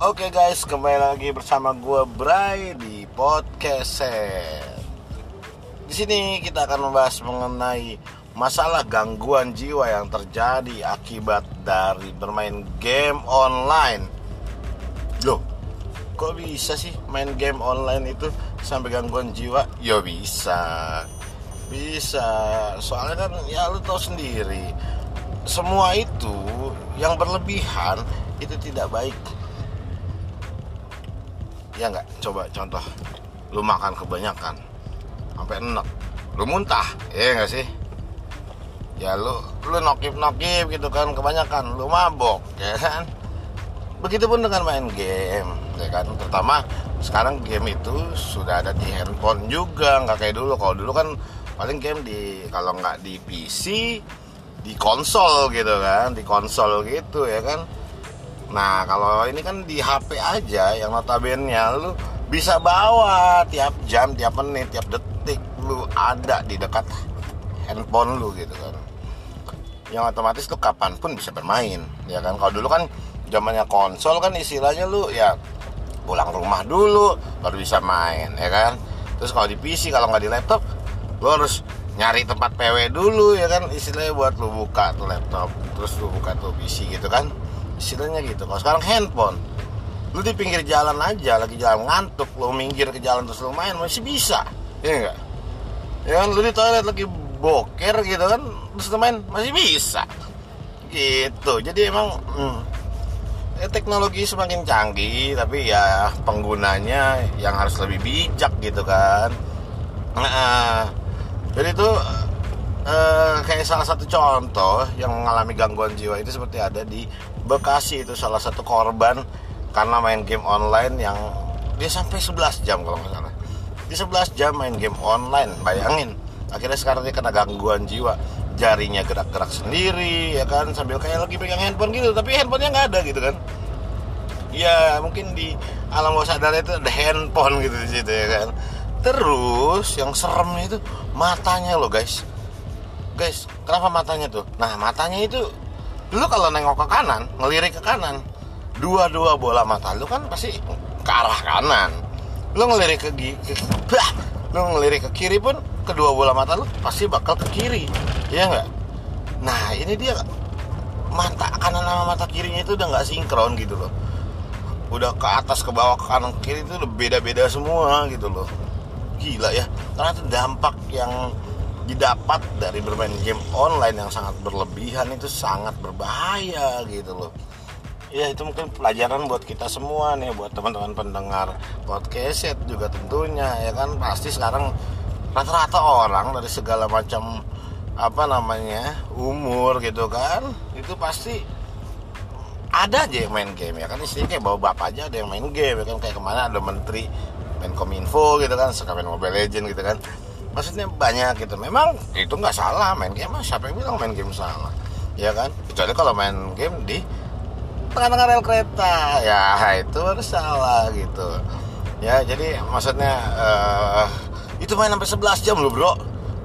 Oke guys, kembali lagi bersama gue Bray di podcast. Di sini kita akan membahas mengenai masalah gangguan jiwa yang terjadi akibat dari bermain game online. Loh, kok bisa sih main game online itu sampai gangguan jiwa? Ya bisa. Bisa. Soalnya kan ya lu tahu sendiri. Semua itu yang berlebihan itu tidak baik ya nggak? Coba contoh. Lu makan kebanyakan sampai enak. Lu muntah ya nggak sih? Ya lu lu nokip nokip gitu kan kebanyakan. Lu mabok ya kan? Begitupun dengan main game ya kan? Terutama sekarang game itu sudah ada di handphone juga nggak kayak dulu. Kalau dulu kan paling game di kalau nggak di PC di konsol gitu kan di konsol gitu ya kan Nah kalau ini kan di HP aja yang notabene lu bisa bawa tiap jam, tiap menit, tiap detik lu ada di dekat handphone lu gitu kan. Yang otomatis lu kapan pun bisa bermain, ya kan. Kalau dulu kan zamannya konsol kan istilahnya lu ya pulang rumah dulu baru bisa main, ya kan. Terus kalau di PC kalau nggak di laptop, lu harus nyari tempat PW dulu ya kan istilahnya buat lu buka tuh laptop terus lu buka tuh PC gitu kan istilahnya gitu. Kalau sekarang handphone. Lu di pinggir jalan aja lagi jalan ngantuk lu minggir ke jalan terus lu main masih bisa. Ya enggak ya kan lu di toilet lagi boker gitu kan terus lu main masih bisa. Gitu. Jadi emang hmm, ya, teknologi semakin canggih tapi ya penggunanya yang harus lebih bijak gitu kan. Nah, jadi itu eh, kayak salah satu contoh yang mengalami gangguan jiwa itu seperti ada di Bekasi itu salah satu korban karena main game online yang dia sampai 11 jam kalau nggak salah. Di 11 jam main game online bayangin. Akhirnya sekarang dia kena gangguan jiwa. Jarinya gerak-gerak sendiri ya kan? Sambil kayak lagi pegang handphone gitu tapi handphonenya nggak ada gitu kan? Ya mungkin di alam bawah sadar itu ada handphone gitu di situ ya kan? Terus yang serem itu matanya loh guys guys kenapa matanya tuh? Nah matanya itu lu kalau nengok ke kanan ngelirik ke kanan dua-dua bola mata lu kan pasti ke arah kanan. Lu ngelirik ke, ke bah, lu ngelirik ke kiri pun kedua bola mata lu pasti bakal ke kiri. Ya nggak? Nah ini dia mata kanan sama mata kirinya itu udah nggak sinkron gitu loh. Udah ke atas ke bawah ke kanan ke kiri itu beda-beda semua gitu loh. Gila ya itu dampak yang didapat dari bermain game online yang sangat berlebihan itu sangat berbahaya gitu loh. Ya itu mungkin pelajaran buat kita semua nih buat teman-teman pendengar podcast juga tentunya ya kan? Pasti sekarang rata-rata orang dari segala macam apa namanya umur gitu kan itu pasti ada aja yang main game ya kan? Istilahnya kayak bawa bapak aja ada yang main game ya kan? Kayak ke mana ada menteri main kominfo gitu kan suka main mobile legend gitu kan maksudnya banyak gitu. Memang itu nggak salah main game siapa yang bilang main game salah? Ya kan? Kecuali kalau main game di tengah-tengah rel kereta. Ya itu harus salah gitu. Ya jadi maksudnya uh, itu main sampai 11 jam loh bro.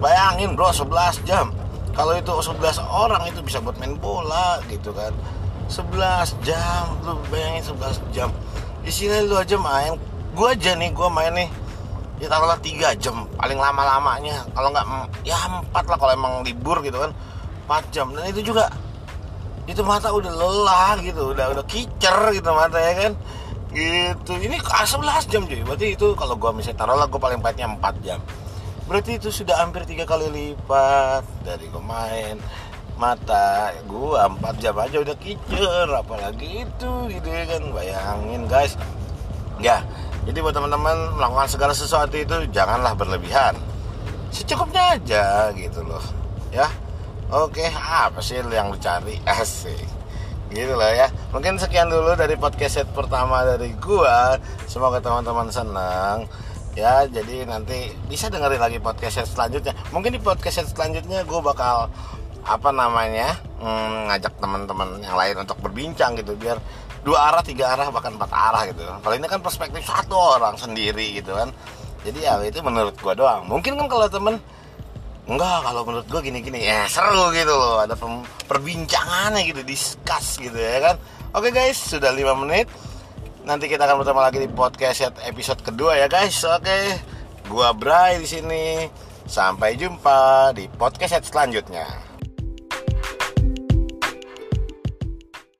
Bayangin bro 11 jam. Kalau itu 11 orang itu bisa buat main bola gitu kan. 11 jam lu bayangin 11 jam. Isinya lu aja main. Gua aja nih gua main nih ya taruhlah tiga jam paling lama lamanya kalau nggak ya empat lah kalau emang libur gitu kan. Empat jam. Dan itu juga itu mata udah lelah gitu udah udah kicer gitu mata ya kan? Gitu. Ini ah, 11 jam cuy. Berarti itu kalau gua misalnya taruh lah gua paling banyak empat jam. Berarti itu sudah hampir tiga kali lipat dari gua main. Mata gua empat jam aja udah kicer apalagi itu gitu ya kan? Bayangin guys. Ya jadi buat teman-teman melakukan segala sesuatu itu janganlah berlebihan. Secukupnya aja gitu loh. Ya. Oke, apa sih yang dicari? Asik. Gitu loh ya. Mungkin sekian dulu dari podcast set pertama dari gua. Semoga teman-teman senang. Ya, jadi nanti bisa dengerin lagi podcast set selanjutnya. Mungkin di podcast set selanjutnya gue bakal apa namanya hmm, ngajak teman-teman yang lain untuk berbincang gitu biar dua arah tiga arah bahkan empat arah gitu kalau ini kan perspektif satu orang sendiri gitu kan jadi ya itu menurut gua doang mungkin kan kalau temen enggak kalau menurut gua gini gini ya seru gitu loh ada perbincangannya gitu discuss gitu ya kan oke guys sudah lima menit Nanti kita akan bertemu lagi di podcast episode kedua ya guys. Oke. Gua Bray di sini. Sampai jumpa di podcast selanjutnya.